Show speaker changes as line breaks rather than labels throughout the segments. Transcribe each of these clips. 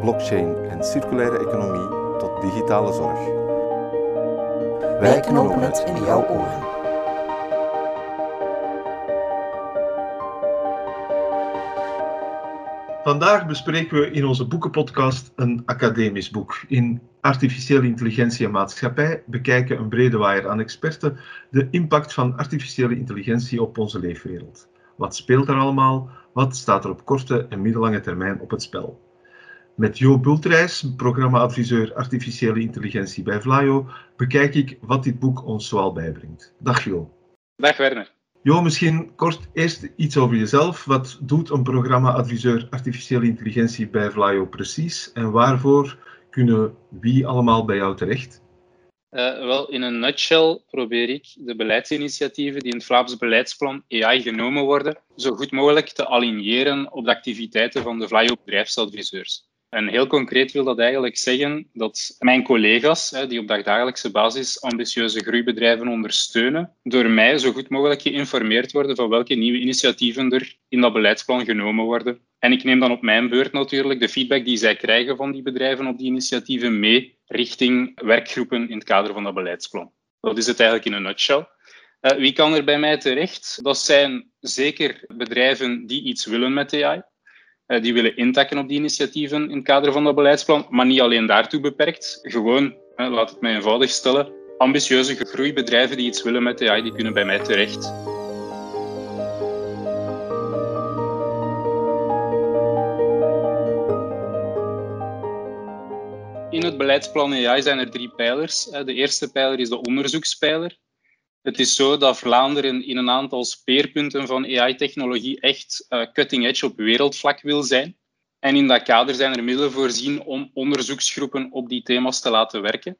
blockchain en circulaire economie tot digitale zorg.
Wij knopen het in jouw oren.
Vandaag bespreken we in onze boekenpodcast een academisch boek. In Artificiële Intelligentie en Maatschappij bekijken een brede waaier aan experten de impact van artificiële intelligentie op onze leefwereld. Wat speelt er allemaal? Wat staat er op korte en middellange termijn op het spel? Met Jo Bultreis, programma-adviseur Artificiële Intelligentie bij Vlaio, bekijk ik wat dit boek ons zoal bijbrengt. Dag Jo.
Dag Werner.
Jo, misschien kort eerst iets over jezelf. Wat doet een programma-adviseur Artificiële Intelligentie bij Vlaio precies en waarvoor kunnen wie allemaal bij jou terecht?
Uh, wel, in een nutshell probeer ik de beleidsinitiatieven die in het Vlaams beleidsplan AI genomen worden, zo goed mogelijk te aligneren op de activiteiten van de Vlaio bedrijfsadviseurs. En heel concreet wil dat eigenlijk zeggen dat mijn collega's, die op dagdagelijkse basis ambitieuze groeibedrijven ondersteunen, door mij zo goed mogelijk geïnformeerd worden van welke nieuwe initiatieven er in dat beleidsplan genomen worden. En ik neem dan op mijn beurt natuurlijk de feedback die zij krijgen van die bedrijven op die initiatieven mee richting werkgroepen in het kader van dat beleidsplan. Dat is het eigenlijk in een nutshell. Uh, wie kan er bij mij terecht? Dat zijn zeker bedrijven die iets willen met AI. Uh, die willen intakken op die initiatieven in het kader van dat beleidsplan, maar niet alleen daartoe beperkt. Gewoon, uh, laat het mij eenvoudig stellen, ambitieuze groeibedrijven die iets willen met AI, die kunnen bij mij terecht. In het beleidsplan AI zijn er drie pijlers. De eerste pijler is de onderzoekspijler. Het is zo dat Vlaanderen in een aantal speerpunten van AI-technologie echt uh, cutting edge op wereldvlak wil zijn. En in dat kader zijn er middelen voorzien om onderzoeksgroepen op die thema's te laten werken.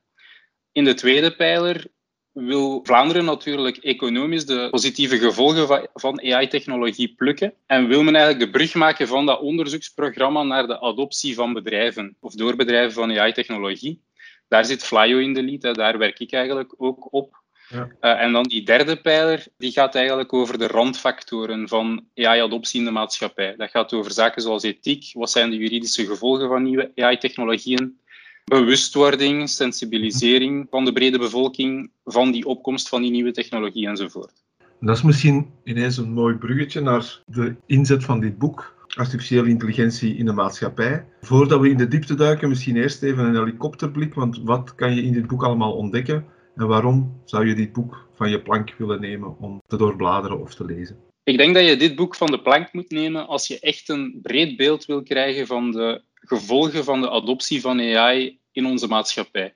In de tweede pijler wil Vlaanderen natuurlijk economisch de positieve gevolgen van AI-technologie plukken en wil men eigenlijk de brug maken van dat onderzoeksprogramma naar de adoptie van bedrijven of door bedrijven van AI-technologie. Daar zit Flyo in de lead, daar werk ik eigenlijk ook op. Ja. Uh, en dan die derde pijler, die gaat eigenlijk over de randfactoren van AI-adoptie in de maatschappij. Dat gaat over zaken zoals ethiek, wat zijn de juridische gevolgen van nieuwe AI-technologieën, bewustwording, sensibilisering van de brede bevolking van die opkomst van die nieuwe technologie enzovoort.
Dat is misschien ineens een mooi bruggetje naar de inzet van dit boek, Artificiële Intelligentie in de Maatschappij. Voordat we in de diepte duiken, misschien eerst even een helikopterblik, want wat kan je in dit boek allemaal ontdekken en waarom zou je dit boek van je plank willen nemen om te doorbladeren of te lezen?
Ik denk dat je dit boek van de plank moet nemen als je echt een breed beeld wil krijgen van de gevolgen van de adoptie van AI in onze maatschappij.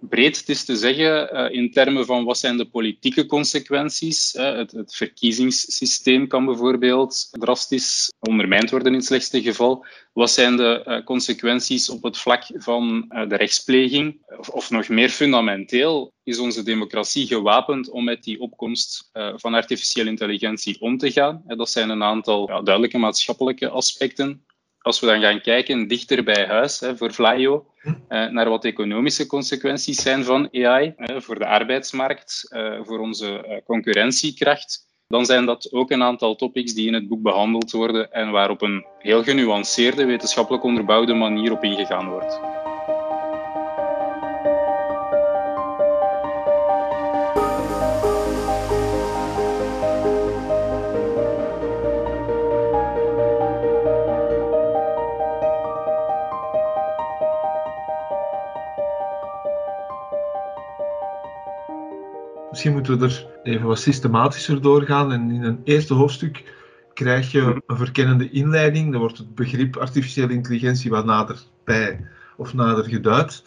Breed is te zeggen uh, in termen van wat zijn de politieke consequenties. Uh, het, het, verkiezingssysteem kan bijvoorbeeld drastisch ondermijnd worden in het slechtste geval. Wat zijn de uh, consequenties op het vlak van de rechtspleging? Of, of, nog meer fundamenteel, is onze democratie gewapend om met die opkomst van artificiële intelligentie om te gaan? dat zijn een aantal ja, duidelijke maatschappelijke aspecten als we dan gaan kijken dichter bij huis hè, voor Flyo, eh, naar wat de economische consequenties zijn van AI eh, voor de arbeidsmarkt, eh, voor onze eh, concurrentiekracht, dan zijn dat ook een aantal topics die in het boek behandeld worden en waar op een heel genuanceerde, wetenschappelijk onderbouwde manier op ingegaan wordt.
Misschien moeten we er even wat systematischer doorgaan. En in een eerste hoofdstuk krijg je mhm. een verkennende inleiding. Dan wordt het begrip artificiële intelligentie wat nader bij of nader geduid.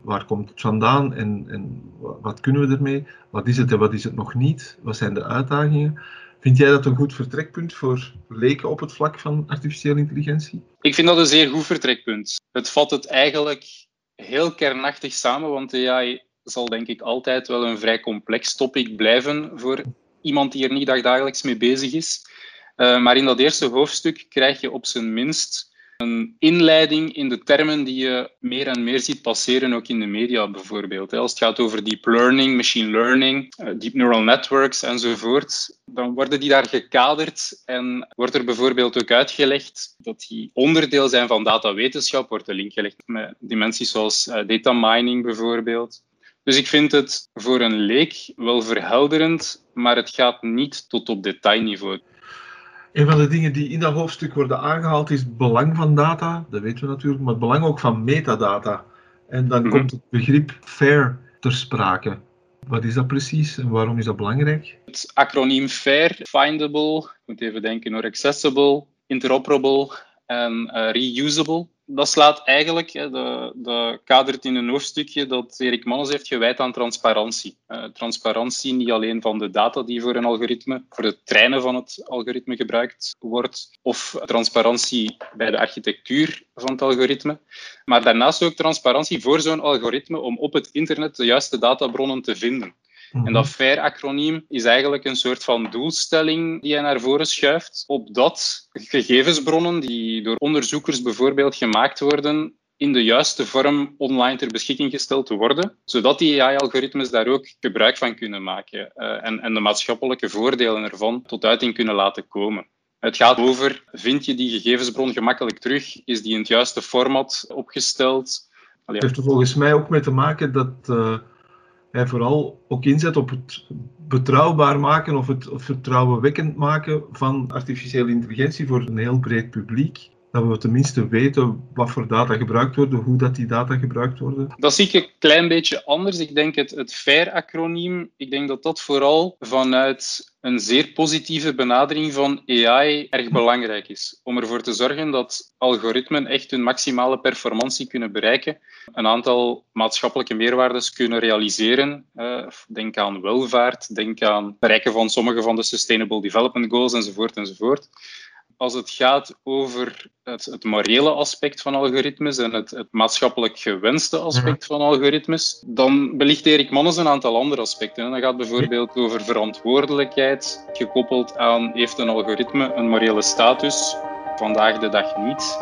Waar komt het vandaan en, en wat kunnen we ermee? Wat is het en wat is het nog niet? Wat zijn de uitdagingen? Vind jij dat een goed vertrekpunt voor leken op het vlak van artificiële intelligentie?
Ik vind dat een zeer goed vertrekpunt. Het vat het eigenlijk heel kernachtig samen, want AI zal denk ik altijd wel een vrij complex topic blijven voor iemand die er niet dagelijks mee bezig is. Uh, maar in dat eerste hoofdstuk krijg je op zijn minst een inleiding in de termen die je meer en meer ziet passeren, ook in de media bijvoorbeeld. Als het gaat over deep learning, machine learning, eh, deep neural networks enzovoort, dan worden die daar gekaderd en wordt er bijvoorbeeld ook uitgelegd dat die onderdeel zijn van datawetenschap, wordt de link gelegd met dimensies zoals eh, data mining bijvoorbeeld. Dus ik vind het voor een leek wel verhelderend, maar het gaat niet tot op detailniveau.
Een van de dingen die in dat hoofdstuk worden aangehaald is het belang van data. Dat weten we natuurlijk, maar het belang ook van metadata. En dan mhm. komt het begrip FAIR ter sprake. Wat is dat precies en waarom is dat belangrijk?
Het acroniem FAIR, Findable, ik moet even denken hoor, Accessible, Interoperable en uh, Reusable dat slaat eigenlijk, de, de kadert in een hoofdstukje dat Erik Mannes heeft gewijd aan transparantie. Uh, transparantie niet alleen van de data die voor een algoritme, voor het trainen van het algoritme gebruikt wordt, of transparantie bij de architectuur van het algoritme, maar daarnaast ook transparantie voor zo'n algoritme om op het internet de juiste databronnen te vinden. En dat mhm. FAIR-acroniem is eigenlijk een soort van doelstelling die hij naar voren schuift, opdat gegevensbronnen die door onderzoekers bijvoorbeeld gemaakt worden, in de juiste vorm online ter beschikking gesteld te worden, zodat die AI-algoritmes daar ook gebruik van kunnen maken uh, en, en de maatschappelijke voordelen ervan tot uiting kunnen laten komen. Het gaat over, vind je die gegevensbron gemakkelijk terug? Is die in het juiste format opgesteld?
Het heeft er volgens mij ook mee te maken dat uh, hij vooral ook inzet op het betrouwbaar maken of het vertrouwenwekkend maken van artificiële intelligentie voor een heel breed publiek. Dat we tenminste weten wat voor data gebruikt worden, hoe dat die data gebruikt worden.
Dat zie ik een klein beetje anders. Ik denk het, het FAIR-acroniem, ik denk dat dat vooral vanuit een zeer positieve benadering van AI erg belangrijk is. Om ervoor te zorgen dat algoritmen echt hun maximale performantie kunnen bereiken, een aantal maatschappelijke meerwaardes kunnen realiseren. Uh, denk aan welvaart, denk aan bereiken van sommige van de Sustainable Development Goals enzovoort enzovoort als het gaat over het, het morele aspect van algoritmes en het, het maatschappelijk gewenste aspect mhm. van algoritmes, dan belicht Erik Mannes een aantal andere aspecten. Dat gaat bijvoorbeeld over verantwoordelijkheid, gekoppeld aan heeft een algoritme een morele status? Vandaag de dag niet.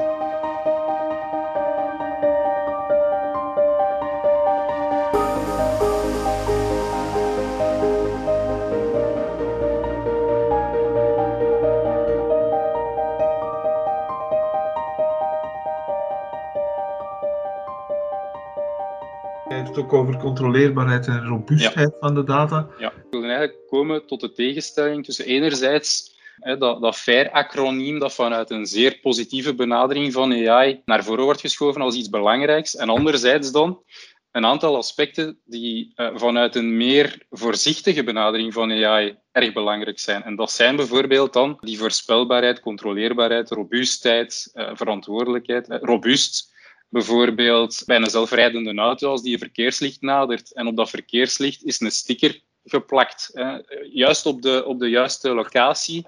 Controleerbaarheid en robuustheid van de data.
Ja, we willen eigenlijk komen tot de tegenstelling tussen enerzijds hè, dat, dat FAIR-acroniem dat vanuit een zeer positieve benadering van AI naar voren wordt geschoven als iets belangrijks, en anderzijds dan een aantal aspecten die uh, vanuit een meer voorzichtige benadering van AI erg belangrijk zijn. En dat zijn bijvoorbeeld dan die voorspelbaarheid, controleerbaarheid, robuustheid, uh, verantwoordelijkheid. Uh, robuust Bijvoorbeeld bij een zelfrijdende auto, als die een verkeerslicht nadert. En op dat verkeerslicht is een sticker geplakt, hè, juist op de, op de juiste locatie,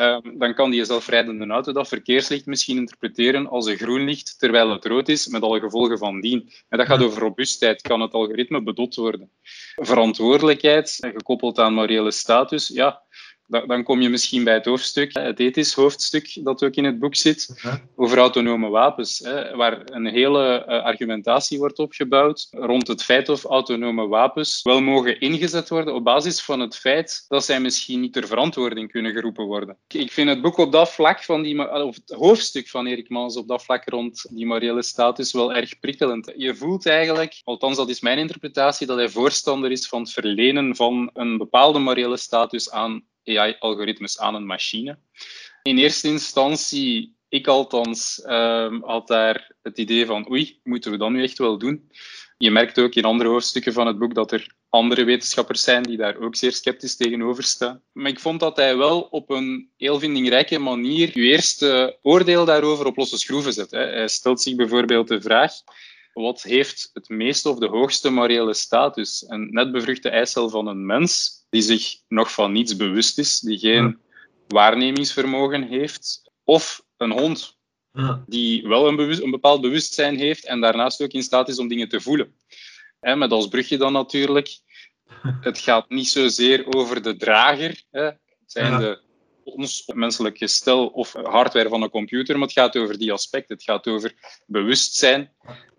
um, dan kan die zelfrijdende auto dat verkeerslicht misschien interpreteren als een groen licht, terwijl het rood is, met alle gevolgen van dien. En dat gaat over robuustheid, kan het algoritme bedot worden. Verantwoordelijkheid, gekoppeld aan morele status, ja, dan kom je misschien bij het hoofdstuk, het ethisch hoofdstuk dat ook in het boek zit, over autonome wapens, waar een hele eh, argumentatie wordt opgebouwd rond het feit of autonome wapens wel mogen ingezet worden op basis van het feit dat zij misschien niet ter verantwoording kunnen geroepen worden. Ik vind het boek op dat vlak van die, of het hoofdstuk van Erik Mans op dat vlak rond die morele status wel erg prikkelend. Je voelt eigenlijk, althans dat is mijn interpretatie, dat hij voorstander is van het verlenen van een bepaalde morele status aan AI-algoritmes aan een machine. In eerste instantie, ik althans, uh, had daar het idee van oei, moeten we dat nu echt wel doen? Je merkt ook in andere hoofdstukken van het boek dat er andere wetenschappers zijn die daar ook zeer sceptisch tegenover staan. Maar ik vond dat hij wel op een heel vindingrijke manier je eerste oordeel daarover op losse schroeven zet. Hij stelt zich bijvoorbeeld de vraag wat heeft het meeste of de hoogste morele status? Een net bevruchte eicel van een mens die zich nog van niets bewust is, die geen waarnemingsvermogen heeft, of een hond. die wel een, bewust, een, bepaald bewustzijn heeft en daarnaast ook in staat is om dingen te voelen. Met als brugje dan natuurlijk, het gaat niet zozeer over de drager, hè. zijn de ons menselijk gestel of hardware van een computer, maar het gaat over die aspecten. Het gaat over bewustzijn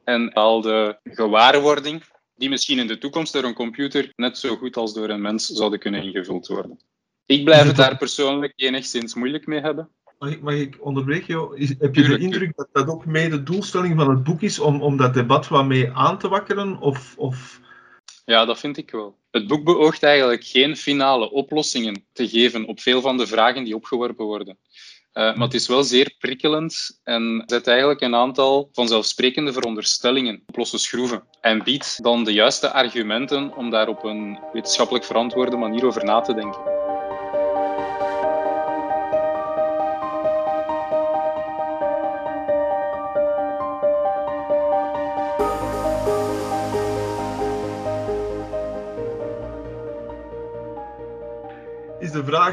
en al de gewaarwording die misschien in de toekomst door een computer net zo goed als door een mens zouden kunnen ingevuld worden. Ik blijf het daar persoonlijk enigszins moeilijk mee hebben.
Mag ik, mag ik onderbreken jou? Is, heb je de indruk dat dat ook mee de doelstelling van het boek is om, om dat debat wat mee aan te wakkeren? Of, of...
Ja, dat vind ik wel. Het boek beoogt eigenlijk geen finale oplossingen te geven op veel van de vragen die opgeworpen worden. Uh, maar het is wel zeer prikkelend en zet eigenlijk een aantal vanzelfsprekende veronderstellingen op losse schroeven. En biedt dan de juiste argumenten om daar op een wetenschappelijk verantwoorde manier over na te denken.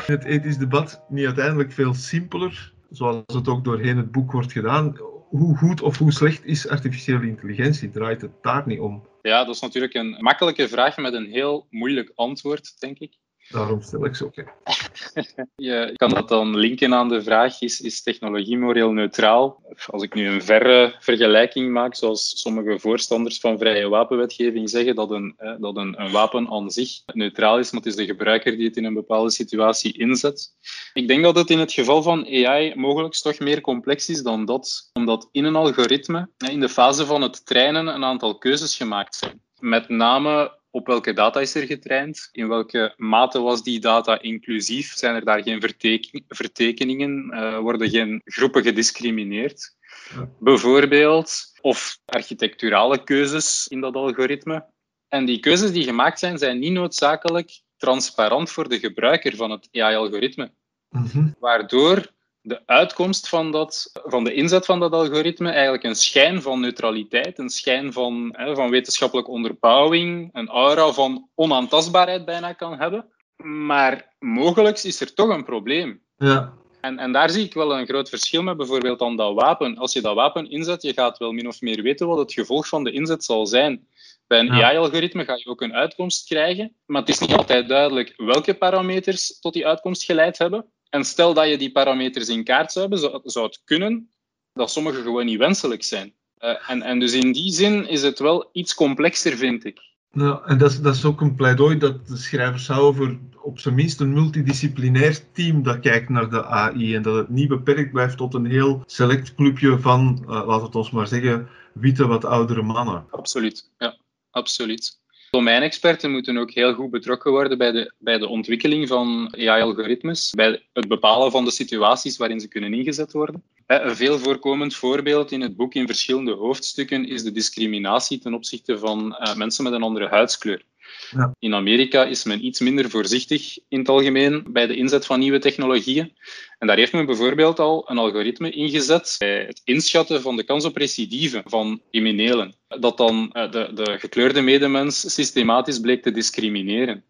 Het ethisch debat niet uiteindelijk veel simpeler, zoals het ook doorheen het boek wordt gedaan. Hoe goed of hoe slecht is artificiële intelligentie? Draait het daar niet om?
Ja, dat is natuurlijk een makkelijke vraag met een heel moeilijk antwoord, denk ik.
Daarom stel ik ze ook.
Kan dat dan linken aan de vraag: is, is technologie moreel neutraal? Als ik nu een verre vergelijking maak, zoals sommige voorstanders van vrije wapenwetgeving zeggen, dat, een, dat een, een wapen aan zich neutraal is, maar het is de gebruiker die het in een bepaalde situatie inzet. Ik denk dat het in het geval van AI mogelijk toch meer complex is dan dat, omdat in een algoritme, in de fase van het trainen, een aantal keuzes gemaakt zijn. Met name op welke data is er getraind? In welke mate was die data inclusief? Zijn er daar geen verteken vertekeningen? Uh, worden geen groepen gediscrimineerd? Ja. Bijvoorbeeld. Of architecturale keuzes in dat algoritme. En die keuzes die gemaakt zijn, zijn niet noodzakelijk transparant voor de gebruiker van het AI-algoritme. Mm -hmm. Waardoor de uitkomst van, dat, van de inzet van dat algoritme eigenlijk een schijn van neutraliteit, een schijn van, hè, van wetenschappelijke onderbouwing, een aura van onaantastbaarheid bijna kan hebben. Maar mogelijk is er toch een probleem.
Ja.
En, en daar zie ik wel een groot verschil met bijvoorbeeld dan dat wapen. Als je dat wapen inzet, je gaat wel min of meer weten wat het gevolg van de inzet zal zijn. Bij een ja. AI-algoritme ga je ook een uitkomst krijgen, maar het is niet altijd duidelijk welke parameters tot die uitkomst geleid hebben. En stel dat je die parameters in kaart zou hebben, zou het kunnen dat sommige gewoon niet wenselijk zijn. Uh, en, en dus in die zin is het wel iets complexer, vind ik.
Nou, en dat is, dat is ook een pleidooi dat de schrijvers zou voor op zijn minst een multidisciplinair team dat kijkt naar de AI en dat het niet beperkt blijft tot een heel select clubje van, uh, laten we het ons maar zeggen, witte, wat oudere mannen.
Absoluut, ja, absoluut. Domeinexperten moeten ook heel goed betrokken worden bij de, bij de ontwikkeling van AI-algoritmes, bij het bepalen van de situaties waarin ze kunnen ingezet worden. Een veel voorkomend voorbeeld in het boek in verschillende hoofdstukken is de discriminatie ten opzichte van uh, mensen met een andere huidskleur. In Amerika is men iets minder voorzichtig in het algemeen bij de inzet van nieuwe technologieën. En daar heeft men bijvoorbeeld al een algoritme ingezet bij het inschatten van de kans op recidive van criminelen. Dat dan de, de gekleurde medemens systematisch bleek te discrimineren.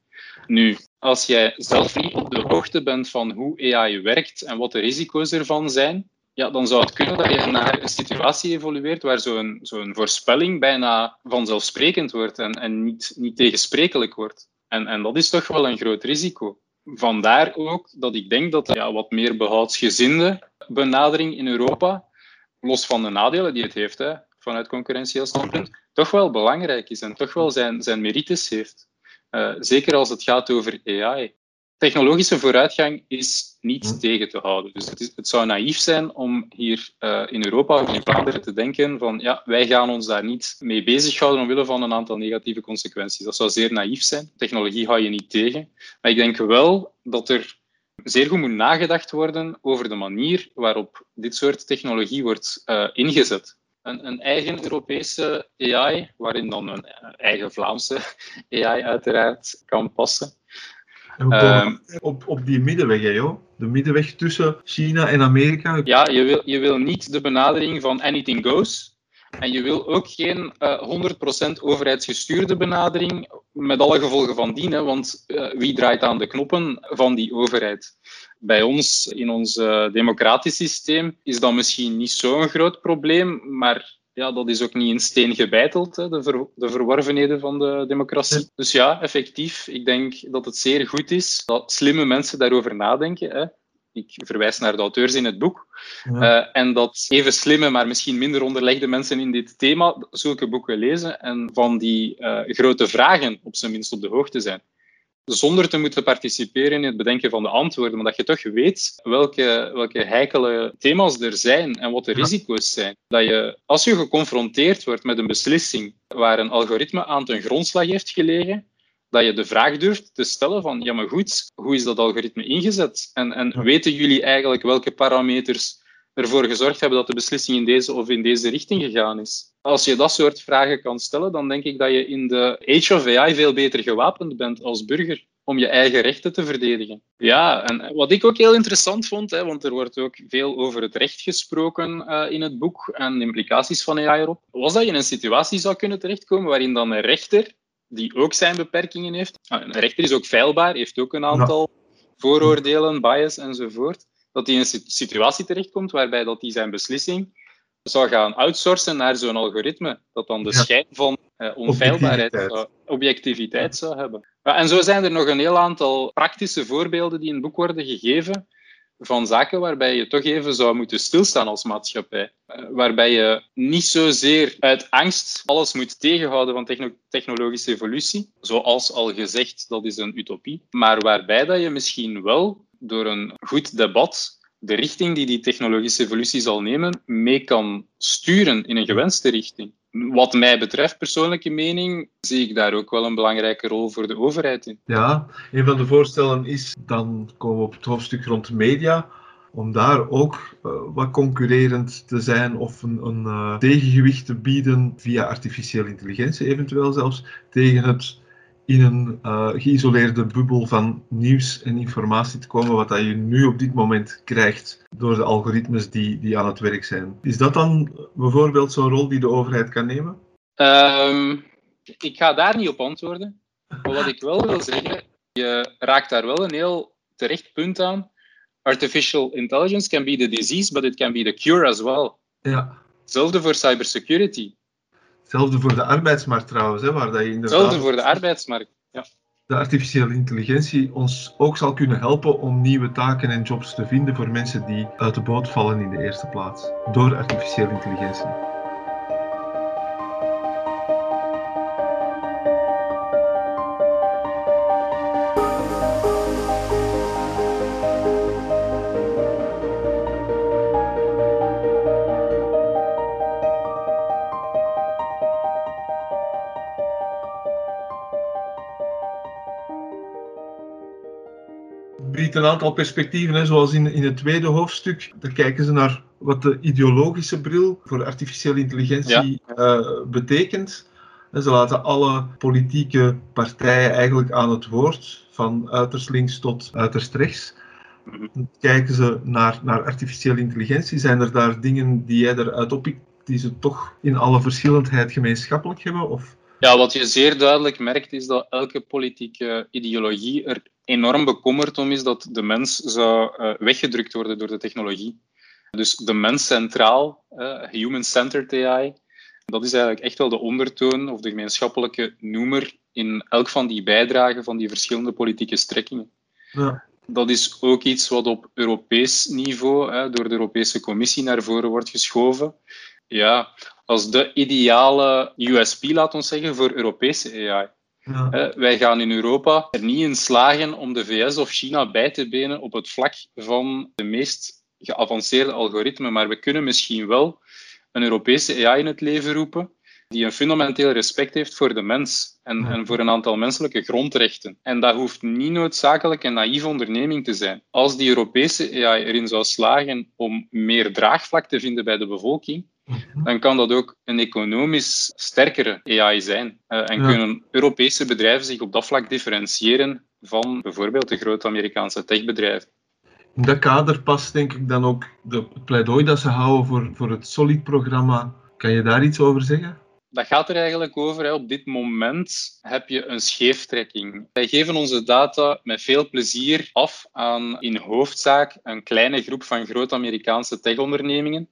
Nu, als jij zelf niet op de hoogte bent van hoe AI werkt en wat de risico's ervan zijn, ja, dan zou het kunnen dat je naar een situatie evolueert waar zo'n zo'n voorspelling bijna vanzelfsprekend wordt en, en niet, niet tegensprekelijk wordt. En, en dat is toch wel een groot risico. Vandaar ook dat ik denk dat ja, wat meer behoudsgezinde benadering in Europa, los van de nadelen die het heeft hè, vanuit concurrentieel standpunt, toch wel belangrijk is en toch wel zijn, zijn merites heeft. Uh, zeker als het gaat over AI technologische vooruitgang is niet hm. tegen te houden. Dus het, is, het, zou naïef zijn om hier uh, in Europa of in Vlaanderen te denken van ja, wij gaan ons daar niet mee bezighouden omwille van een aantal negatieve consequenties. Dat zou zeer naïef zijn. Technologie hou je niet tegen. Maar ik denk wel dat er zeer goed moet nagedacht worden over de manier waarop dit soort technologie wordt uh, ingezet. Een, een, eigen Europese AI, waarin dan een eigen Vlaamse AI uiteraard kan passen.
Um, op, op die middenweg, hè, joh. De middenweg tussen China en Amerika.
Ja, je wil, je wil niet de benadering van anything goes. En je wil ook geen uh, 100% overheidsgestuurde benadering met alle gevolgen van dien, hè, want uh, wie draait aan de knoppen van die overheid? Bij ons, in ons uh, democratisch systeem, is dat misschien niet zo'n groot probleem, maar ja, dat is ook niet in steen gebeiteld, hè, de, ver, de verworvenheden van de democratie. Dus ja, effectief, ik denk dat het zeer goed is dat slimme mensen daarover nadenken. Hè. Ik verwijs naar de auteurs in het boek. Ja. Uh, en dat even slimme, maar misschien minder onderlegde mensen in dit thema zulke boeken lezen en van die uh, grote vragen op zijn minst op de hoogte zijn zonder te moeten participeren in het bedenken van de antwoorden, maar dat je toch weet welke, welke heikele thema's er zijn en wat de risico's zijn. Dat je, als je geconfronteerd wordt met een beslissing waar een algoritme aan ten grondslag heeft gelegen, dat je de vraag durft te stellen van, ja maar goed, hoe is dat algoritme ingezet? En, en weten jullie eigenlijk welke parameters ervoor gezorgd hebben dat de beslissing in deze of in deze richting gegaan is? Als je dat soort vragen kan stellen, dan denk ik dat je in de Age of AI veel beter gewapend bent als burger om je eigen rechten te verdedigen. Ja, en wat ik ook heel interessant vond, hè, want er wordt ook veel over het recht gesproken uh, in het boek en de implicaties van AI erop, was dat je in een situatie zou kunnen terechtkomen waarin dan een rechter, die ook zijn beperkingen heeft, ah, een rechter is ook feilbaar, heeft ook een aantal vooroordelen, bias enzovoort, dat hij in een situatie terechtkomt waarbij dat hij zijn beslissing zou gaan outsourcen naar zo'n algoritme, dat dan de ja. schijn van uh, onfeilbaarheid, objectiviteit. Zou, objectiviteit zou hebben. Ja, en zo zijn er nog een heel aantal praktische voorbeelden die in het boek worden gegeven van zaken waarbij je toch even zou moeten stilstaan als maatschappij. Uh, waarbij je niet zozeer uit angst alles moet tegenhouden van techno technologische evolutie, zoals al gezegd, dat is een utopie, maar waarbij dat je misschien wel door een goed debat de richting die die technologische evolutie zal nemen, mee kan sturen in een gewenste richting. Wat mij betreft, persoonlijke mening, zie ik daar ook wel een belangrijke rol voor de overheid in.
Ja, een van de voorstellen is, dan komen we op het hoofdstuk rond media, om daar ook uh, wat concurrerend te zijn of een, een uh, tegengewicht te bieden via artificiële intelligentie eventueel zelfs, tegen het in een uh, geïsoleerde bubbel van nieuws en informatie te komen, wat dat je nu op dit moment krijgt door de algoritmes die, die aan het werk zijn. Is dat dan bijvoorbeeld zo'n rol die de overheid kan nemen?
Um, ik ga daar niet op antwoorden. Maar wat ik wel wil zeggen, je raakt daar wel een heel terecht punt aan. Artificial intelligence can be the disease, but it can be the cure as well.
Ja.
Hetzelfde voor cybersecurity.
Hetzelfde voor de arbeidsmarkt trouwens, hè, waar dat je inderdaad...
Hetzelfde voor de arbeidsmarkt, ja.
De artificiële intelligentie ons ook zal kunnen helpen om nieuwe taken en jobs te vinden voor mensen die uit de boot vallen in de eerste plaats. Door artificiële intelligentie. Biedt een aantal perspectieven, hè, zoals in, in het tweede hoofdstuk. Dan kijken ze naar wat de ideologische bril voor artificiële intelligentie ja. uh, betekent. En ze laten alle politieke partijen eigenlijk aan het woord, van uiterst links tot uiterst rechts. Dan kijken ze naar, naar artificiële intelligentie. Zijn er daar dingen die jij eruit oppikt die ze toch in alle verschillendheid gemeenschappelijk hebben? Of
ja, wat je zeer duidelijk merkt is dat elke politieke ideologie er enorm bekommerd om is dat de mens zou uh, weggedrukt worden door de technologie. Dus de mens centraal, uh, human-centered AI, dat is eigenlijk echt wel de ondertoon of de gemeenschappelijke noemer in elk van die bijdragen van die verschillende politieke strekkingen.
Ja.
Dat is ook iets wat op Europees niveau hè, door de Europese Commissie naar voren wordt geschoven. Ja, als de ideale USP, laat ons zeggen, voor Europese AI.
Ja.
Wij gaan in Europa er niet in slagen om de VS of China bij te benen op het vlak van de meest geavanceerde algoritmen, maar we kunnen misschien wel een Europese AI in het leven roepen die een fundamenteel respect heeft voor de mens en,
Ja.
en voor een aantal menselijke grondrechten. En dat hoeft niet noodzakelijk een naïeve onderneming te zijn. Als die Europese AI erin zou slagen om meer draagvlak te vinden bij de bevolking. Dan kan dat ook een economisch sterkere AI zijn. Eh, en
Ja.
kunnen Europese bedrijven zich op dat vlak differentiëren van bijvoorbeeld de grote Amerikaanse techbedrijven.
In dat kader past denk ik dan ook de, het pleidooi dat ze houden voor, voor het Solid-programma. Kan je daar iets over zeggen?
dat gaat er eigenlijk over. Hè. Op dit moment heb je een scheeftrekking. Wij geven onze data met veel plezier af aan in hoofdzaak een kleine groep van grote Amerikaanse techondernemingen,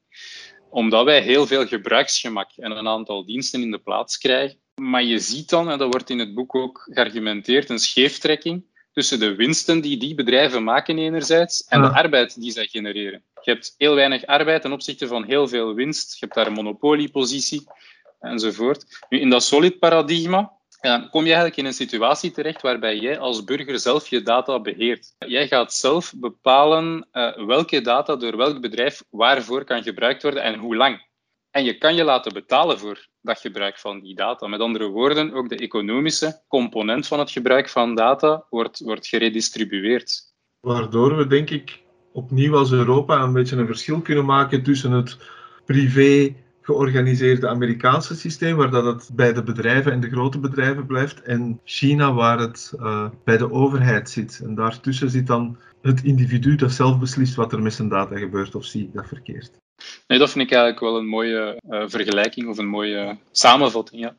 omdat wij heel veel gebruiksgemak en een aantal diensten in de plaats krijgen. Maar je ziet dan, en dat wordt in het boek ook geargumenteerd, een scheeftrekking tussen de winsten die die bedrijven maken enerzijds en de arbeid die zij genereren. Je hebt heel weinig arbeid ten opzichte van heel veel winst. Je hebt daar een monopoliepositie enzovoort. Nu, in dat solid paradigma kom je eigenlijk in een situatie terecht waarbij jij als burger zelf je data beheert. Jij gaat zelf bepalen uh, welke data door welk bedrijf waarvoor kan gebruikt worden en hoe lang. En je kan je laten betalen voor dat gebruik van die data. Met andere woorden, ook de economische component van het gebruik van data wordt, wordt geredistribueerd.
Waardoor we, denk ik, opnieuw als Europa een beetje een verschil kunnen maken tussen het privé georganiseerde Amerikaanse systeem, waar dat het bij de bedrijven en de grote bedrijven blijft, en China, waar het uh, bij de overheid zit. En daartussen zit dan het individu dat zelf beslist wat er met zijn data gebeurt, of zie ik dat verkeerd.
Nee, dat vind ik eigenlijk wel een mooie uh, vergelijking of een mooie samenvatting. Ja.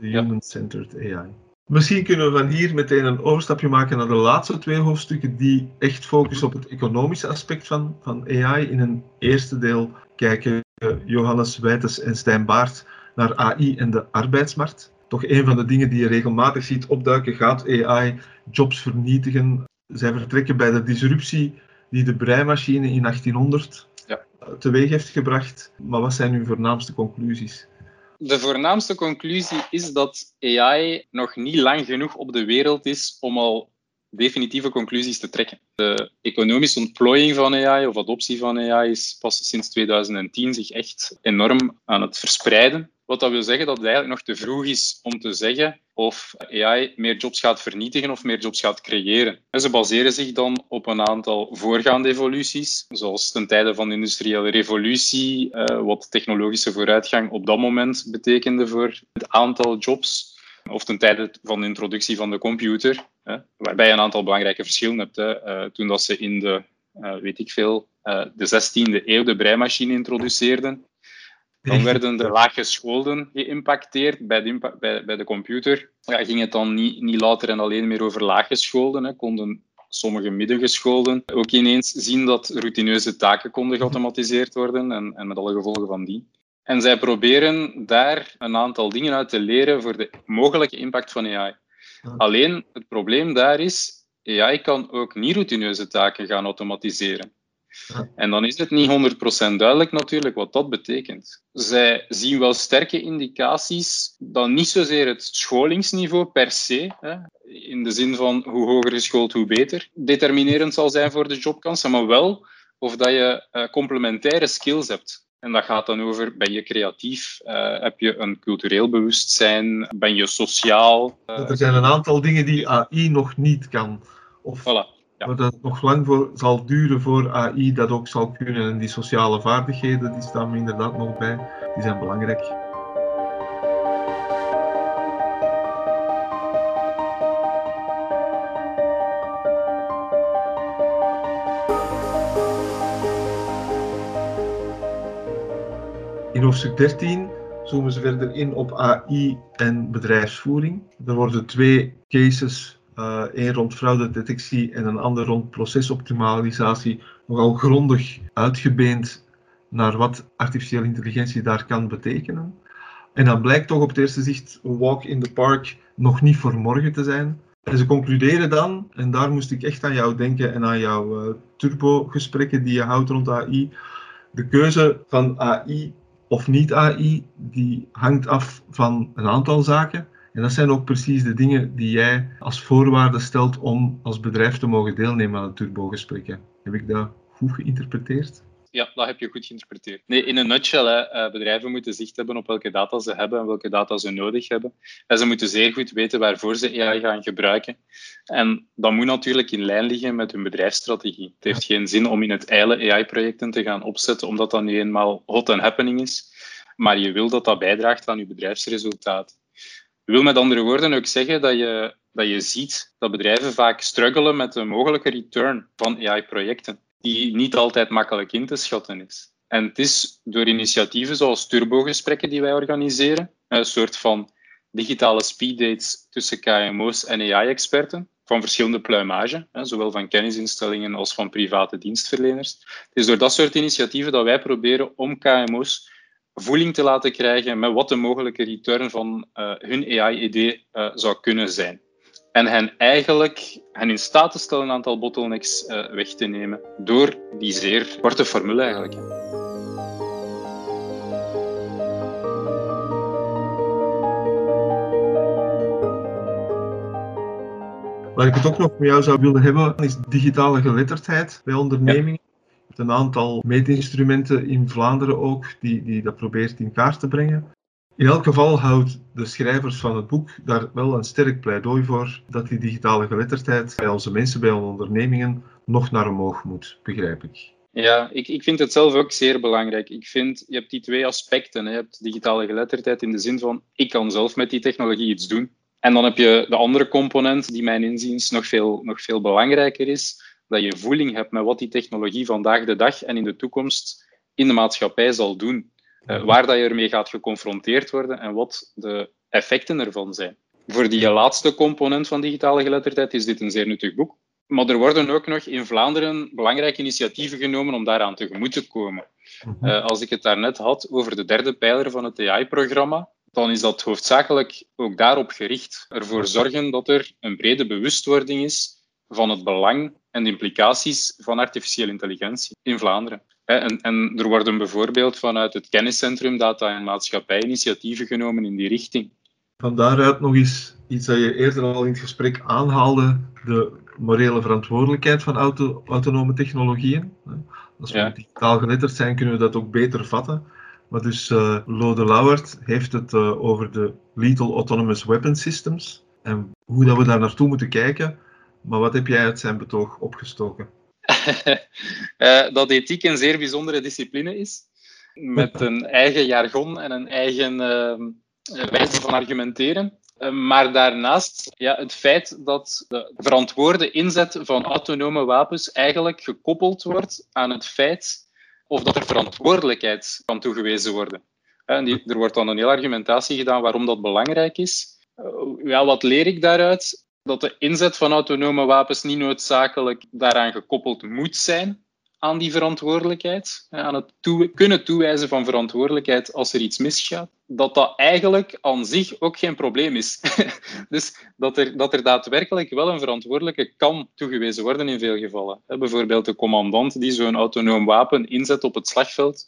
Human-centered AI. Misschien kunnen we van hier meteen een overstapje maken naar de laatste twee hoofdstukken die echt focussen op het economische aspect van, van AI. In een eerste deel kijken Johannes Wijtes en Stijn Baart naar AI en de arbeidsmarkt. Toch een van de dingen die je regelmatig ziet opduiken, gaat AI jobs vernietigen. Zij vertrekken bij de disruptie die de breimachine in 1800 ja. teweeg heeft gebracht. Maar wat zijn uw voornaamste conclusies?
De voornaamste conclusie is dat AI nog niet lang genoeg op de wereld is om al definitieve conclusies te trekken. De economische ontplooiing van AI of adoptie van AI is pas sinds 2010 zich echt enorm aan het verspreiden. Wat dat wil zeggen dat het eigenlijk nog te vroeg is om te zeggen of AI meer jobs gaat vernietigen of meer jobs gaat creëren. ze baseren zich dan op een aantal voorgaande evoluties, zoals ten tijde van de industriële revolutie, eh, wat technologische vooruitgang op dat moment betekende voor het aantal jobs of ten tijde van de introductie van de computer, hè, waarbij je een aantal belangrijke verschillen hebt. Hè. Uh, toen dat ze in de, uh, weet ik veel, uh, de 16e eeuw de breimachine introduceerden, dan werden de laaggescholden geïmpacteerd bij de, bij, bij de computer. Ja, ging het dan niet, niet later en alleen meer over laaggescholden, hè. konden sommige middengescholden ook ineens zien dat routineuze taken konden geautomatiseerd worden en, en met alle gevolgen van die. En zij proberen daar een aantal dingen uit te leren voor de mogelijke impact van AI. Alleen het probleem daar is, AI kan ook niet routineuze taken gaan automatiseren. En dan is het niet 100% duidelijk natuurlijk wat dat betekent. Zij zien wel sterke indicaties dat niet zozeer het scholingsniveau per se, hè, in de zin van hoe hoger geschoold, hoe beter, determinerend zal zijn voor de jobkansen, maar wel of dat je uh, complementaire skills hebt. En dat gaat dan over, ben je creatief? Uh, heb je een cultureel bewustzijn? Ben je sociaal?
Uh, er zijn een aantal dingen die AI nog niet kan. Of voilà, ja. dat nog lang voor zal duren voor AI dat ook zal kunnen. En die sociale vaardigheden, die staan me inderdaad nog bij. Die zijn belangrijk. In hoofdstuk 13 zoomen ze verder in op AI en bedrijfsvoering. Er worden twee cases, uh, één rond fraudedetectie en een ander rond procesoptimalisatie, nogal grondig uitgebeend naar wat artificiële intelligentie daar kan betekenen. En dan blijkt toch op het eerste zicht een walk in the park nog niet voor morgen te zijn. En ze concluderen dan, en daar moest ik echt aan jou denken en aan jouw uh, turbo-gesprekken die je houdt rond AI. De keuze van AI of niet AI, die hangt af van een aantal zaken. En dat zijn ook precies de dingen die jij als voorwaarde stelt om als bedrijf te mogen deelnemen aan het turbogesprekken. Heb ik dat goed geïnterpreteerd?
Ja, dat heb je goed geïnterpreteerd. Nee, in een nutshell, hè, eh, bedrijven moeten zicht hebben op welke data ze hebben en welke data ze nodig hebben. En ze moeten zeer goed weten waarvoor ze AI gaan gebruiken. En dat moet natuurlijk in lijn liggen met hun bedrijfsstrategie. Het heeft geen zin om in het eilen AI-projecten te gaan opzetten, omdat dat nu eenmaal hot and happening is. Maar je wil dat dat bijdraagt aan je bedrijfsresultaat. Ik wil met andere woorden ook zeggen dat je, dat je ziet dat bedrijven vaak struggelen met de mogelijke return van AI-projecten die niet altijd makkelijk in te schatten is. En het is door initiatieven zoals turbogesprekken die wij organiseren, Een soort van digitale speeddates tussen KMO's en AI-experten van verschillende pluimage, zowel van kennisinstellingen als van private dienstverleners. Het is door dat soort initiatieven dat wij proberen om KMO's voeling te laten krijgen met wat de mogelijke return van uh, hun AI-idee uh, zou kunnen zijn. En hen eigenlijk hen in staat te stellen een aantal bottlenecks uh, weg te nemen door die zeer korte formule eigenlijk.
Waar ik het ook nog met jou zou willen hebben, is digitale geletterdheid bij ondernemingen. Ja. Een aantal meetinstrumenten in Vlaanderen ook, die, die dat probeert in kaart te brengen. In elk geval houdt de schrijvers van het boek daar wel een sterk pleidooi voor dat die digitale geletterdheid bij onze mensen, bij onze ondernemingen, nog naar omhoog moet, begrijp ik.
Ja, ik, ik vind het zelf ook zeer belangrijk. Ik vind, je hebt die twee aspecten. Je hebt digitale geletterdheid in de zin van, ik kan zelf met die technologie iets doen. En dan heb je de andere component, die mijn inziens nog veel, nog veel belangrijker is, dat je voeling hebt met wat die technologie vandaag de dag en in de toekomst in de maatschappij zal doen. Uh, waar dat je ermee gaat geconfronteerd worden en wat de effecten ervan zijn. Voor die laatste component van digitale geletterdheid is dit een zeer nuttig boek. Maar er worden ook nog in Vlaanderen belangrijke initiatieven genomen om daaraan tegemoet te komen. Uh, als ik het daarnet had over de derde pijler van het AI-programma, dan is dat hoofdzakelijk ook daarop gericht. Ervoor zorgen dat er een brede bewustwording is van het belang en de implicaties van artificiële intelligentie in Vlaanderen. En, en, er worden bijvoorbeeld vanuit het kenniscentrum Data en Maatschappij initiatieven genomen in die richting.
Van daaruit nog eens iets dat je eerder al in het gesprek aanhaalde, de morele verantwoordelijkheid van auto, autonome technologieën. Als we ja. digitaal geletterd zijn, kunnen we dat ook beter vatten. Maar dus uh, Lode Lauwert heeft het uh, over de Lethal Autonomous Weapon Systems en hoe dat we daar naartoe moeten kijken. Maar wat heb jij uit zijn betoog opgestoken?
Uh, dat ethiek een zeer bijzondere discipline is, met een eigen jargon en een eigen wijze van argumenteren. Maar daarnaast ja, het feit dat de verantwoorde inzet van autonome wapens eigenlijk gekoppeld wordt aan het feit of dat er verantwoordelijkheid kan toegewezen worden. En er wordt dan een hele argumentatie gedaan waarom dat belangrijk is. Eh, ja, wat leer ik daaruit? Dat de inzet van autonome wapens niet noodzakelijk daaraan gekoppeld moet zijn aan die verantwoordelijkheid, aan het kunnen toewijzen van verantwoordelijkheid als er iets misgaat, dat dat eigenlijk aan zich ook geen probleem is. dus dat er, dat er daadwerkelijk wel een verantwoordelijke kan toegewezen worden in veel gevallen. Bijvoorbeeld de commandant die zo'n autonoom wapen inzet op het slagveld,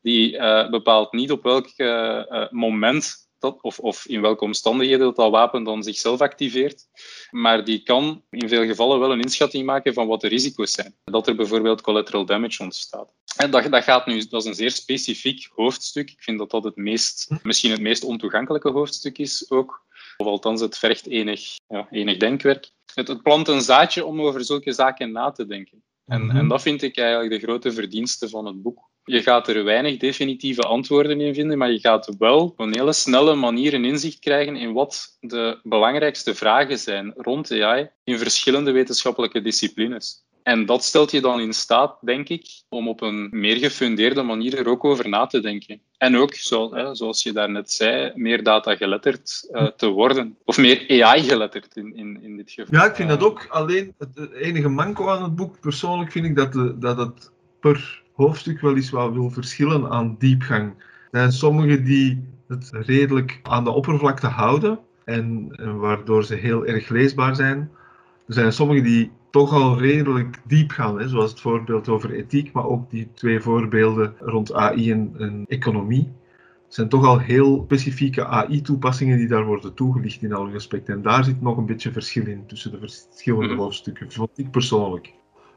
die uh, bepaalt niet op welk uh, moment dat, of, of in welke omstandigheden dat, dat wapen dan zichzelf activeert. Maar die kan in veel gevallen wel een inschatting maken van wat de risico's zijn. Dat er bijvoorbeeld collateral damage ontstaat. En dat, dat, gaat nu, dat is een zeer specifiek hoofdstuk. Ik vind dat dat het meest, misschien het meest ontoegankelijke hoofdstuk is ook. Of althans, het vergt enig, ja, enig denkwerk. Het, het plant een zaadje om over zulke zaken na te denken. En, en mhm. dat vind ik eigenlijk de grote verdienste van het boek. Je gaat er weinig definitieve antwoorden in vinden, maar je gaat wel op een hele snelle manier een inzicht krijgen in wat de belangrijkste vragen zijn rond AI in verschillende wetenschappelijke disciplines. En dat stelt je dan in staat, denk ik, om op een meer gefundeerde manier er ook over na te denken. En ook, zoals je daarnet zei, meer data geletterd uh, te worden. Of meer AI geletterd in, in, in dit geval.
Ja, ik vind dat ook. Alleen het enige manco aan het boek, persoonlijk vind ik dat, dat het per hoofdstuk wel eens wat wil verschillen aan diepgang. Er zijn sommigen die het redelijk aan de oppervlakte houden en, en waardoor ze heel erg leesbaar zijn. Er zijn sommigen die toch al redelijk diep gaan, hè, zoals het voorbeeld over ethiek, maar ook die twee voorbeelden rond AI en, en economie. Het zijn toch al heel specifieke AI-toepassingen die daar worden toegelicht in alle respect. En daar zit nog een beetje verschil in tussen de verschillende mhm. hoofdstukken, vond ik persoonlijk.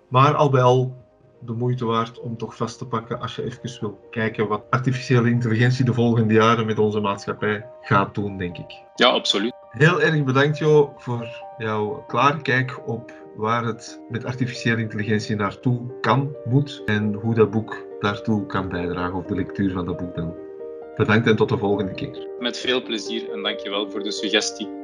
Maar al bij al de moeite waard om toch vast te pakken als je even wil kijken wat artificiële intelligentie de volgende jaren met onze maatschappij gaat doen, denk ik.
Ja, absoluut.
Heel erg bedankt Jo voor jouw klare kijk op waar het met artificiële intelligentie naartoe kan, moet en hoe dat boek daartoe kan bijdragen of de lectuur van dat boek dan. Bedankt en tot de volgende keer.
Met veel plezier en dankjewel voor de suggestie.